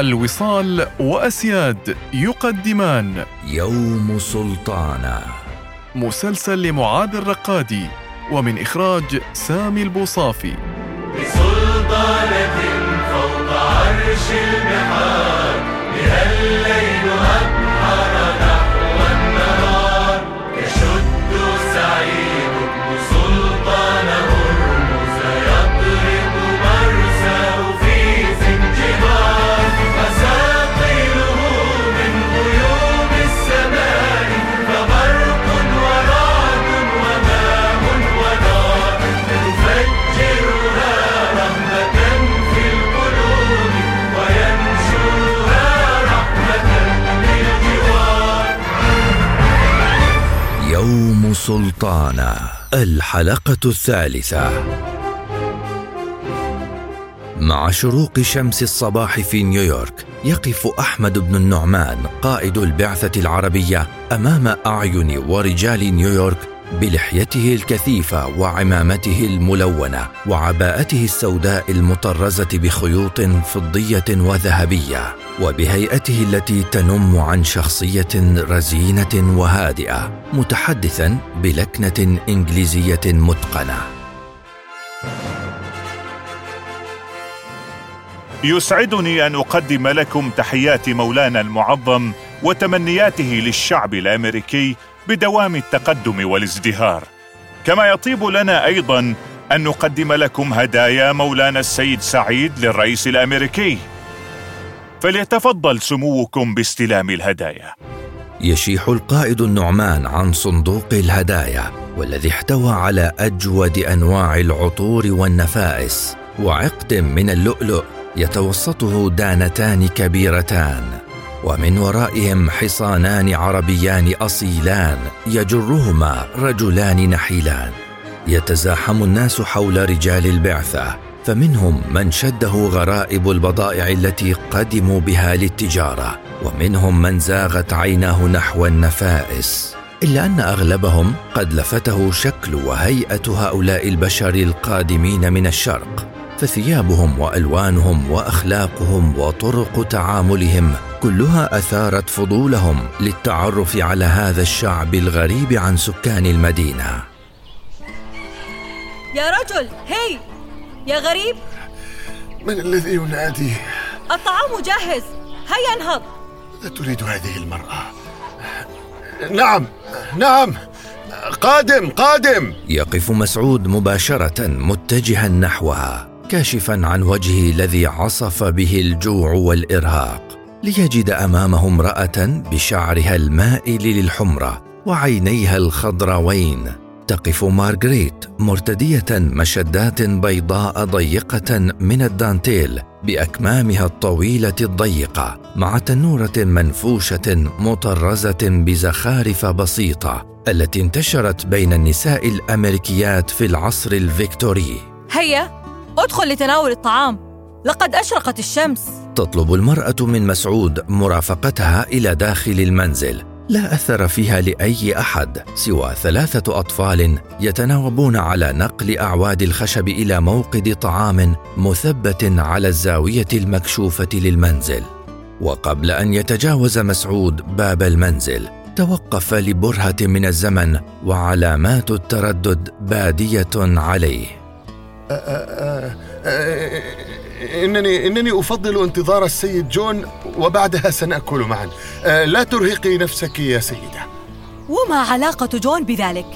الوصال وأسياد يقدمان. يوم سلطانة مسلسل لمعاذ الرقادي ومن إخراج سامي البوصافي. بسلطانة فوق عرش البحار. يوم سلطانة الحلقة الثالثة. مع شروق شمس الصباح في نيويورك يقف أحمد بن النعمان قائد البعثة العربية أمام أعين ورجال نيويورك بلحيته الكثيفة وعمامته الملونة وعباءته السوداء المطرزة بخيوط فضية وذهبية وبهيئته التي تنم عن شخصية رزينة وهادئة متحدثا بلكنة إنجليزية متقنة. يسعدني أن أقدم لكم تحيات مولانا المعظم وتمنياته للشعب الأمريكي بدوام التقدم والازدهار. كما يطيب لنا أيضا أن نقدم لكم هدايا مولانا السيد سعيد للرئيس الأمريكي. فليتفضل سموكم باستلام الهدايا. يشيح القائد النعمان عن صندوق الهدايا والذي احتوى على أجود أنواع العطور والنفائس وعقد من اللؤلؤ يتوسطه دانتان كبيرتان. ومن ورائهم حصانان عربيان أصيلان يجرهما رجلان نحيلان. يتزاحم الناس حول رجال البعثة فمنهم من شده غرائب البضائع التي قدموا بها للتجارة ومنهم من زاغت عيناه نحو النفائس. إلا أن أغلبهم قد لفته شكل وهيئة هؤلاء البشر القادمين من الشرق. فثيابهم وألوانهم وأخلاقهم وطرق تعاملهم كلها أثارت فضولهم للتعرف على هذا الشعب الغريب عن سكان المدينة. يا رجل هي! يا غريب! من الذي ينادي؟ الطعام جاهز. هيا انهض. تريد هذه المرأة؟ نعم نعم. قادم قادم! يقف مسعود مباشرة متجها نحوها. كاشفا عن وجهه الذي عصف به الجوع والإرهاق ليجد امامه امراه بشعرها المائل للحمرة وعينيها الخضراوين. تقف مارغريت مرتدية مشدات بيضاء ضيقة من الدانتيل بأكمامها الطويلة الضيقة مع تنورة منفوشة مطرزة بزخارف بسيطة التي انتشرت بين النساء الأمريكيات في العصر الفيكتوري. هيا ادخل لتناول الطعام. لقد أشرقت الشمس. تطلب المرأة من مسعود مرافقتها إلى داخل المنزل. لا أثر فيها لأي أحد سوى ثلاثة أطفال يتناوبون على نقل أعواد الخشب إلى موقد طعام مثبت على الزاوية المكشوفة للمنزل. وقبل أن يتجاوز مسعود باب المنزل توقف لبرهة من الزمن وعلامات التردد بادية عليه. إنني إنني أفضل انتظار السيد جون وبعدها سنأكل معا آه، لا ترهقي نفسك يا سيدة وما علاقة جون بذلك؟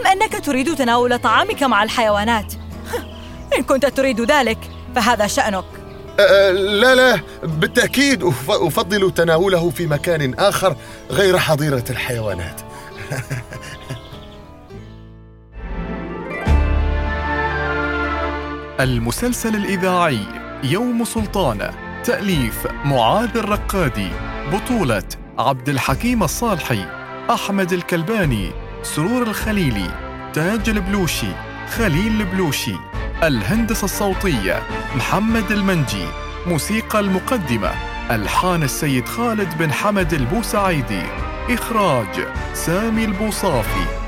أم أنك تريد تناول طعامك مع الحيوانات؟ إن كنت تريد ذلك فهذا شأنك آه، لا لا بالتأكيد أف- أفضل تناوله في مكان آخر غير حظيرة الحيوانات المسلسل الإذاعي يوم سلطانة تأليف معاذ الرقادي بطولة عبد الحكيم الصالحي أحمد الكلباني سرور الخليلي تاج البلوشي خليل البلوشي الهندسة الصوتية محمد المنجي موسيقى المقدمة ألحان السيد خالد بن حمد البوسعيدي إخراج سامي البوصافي.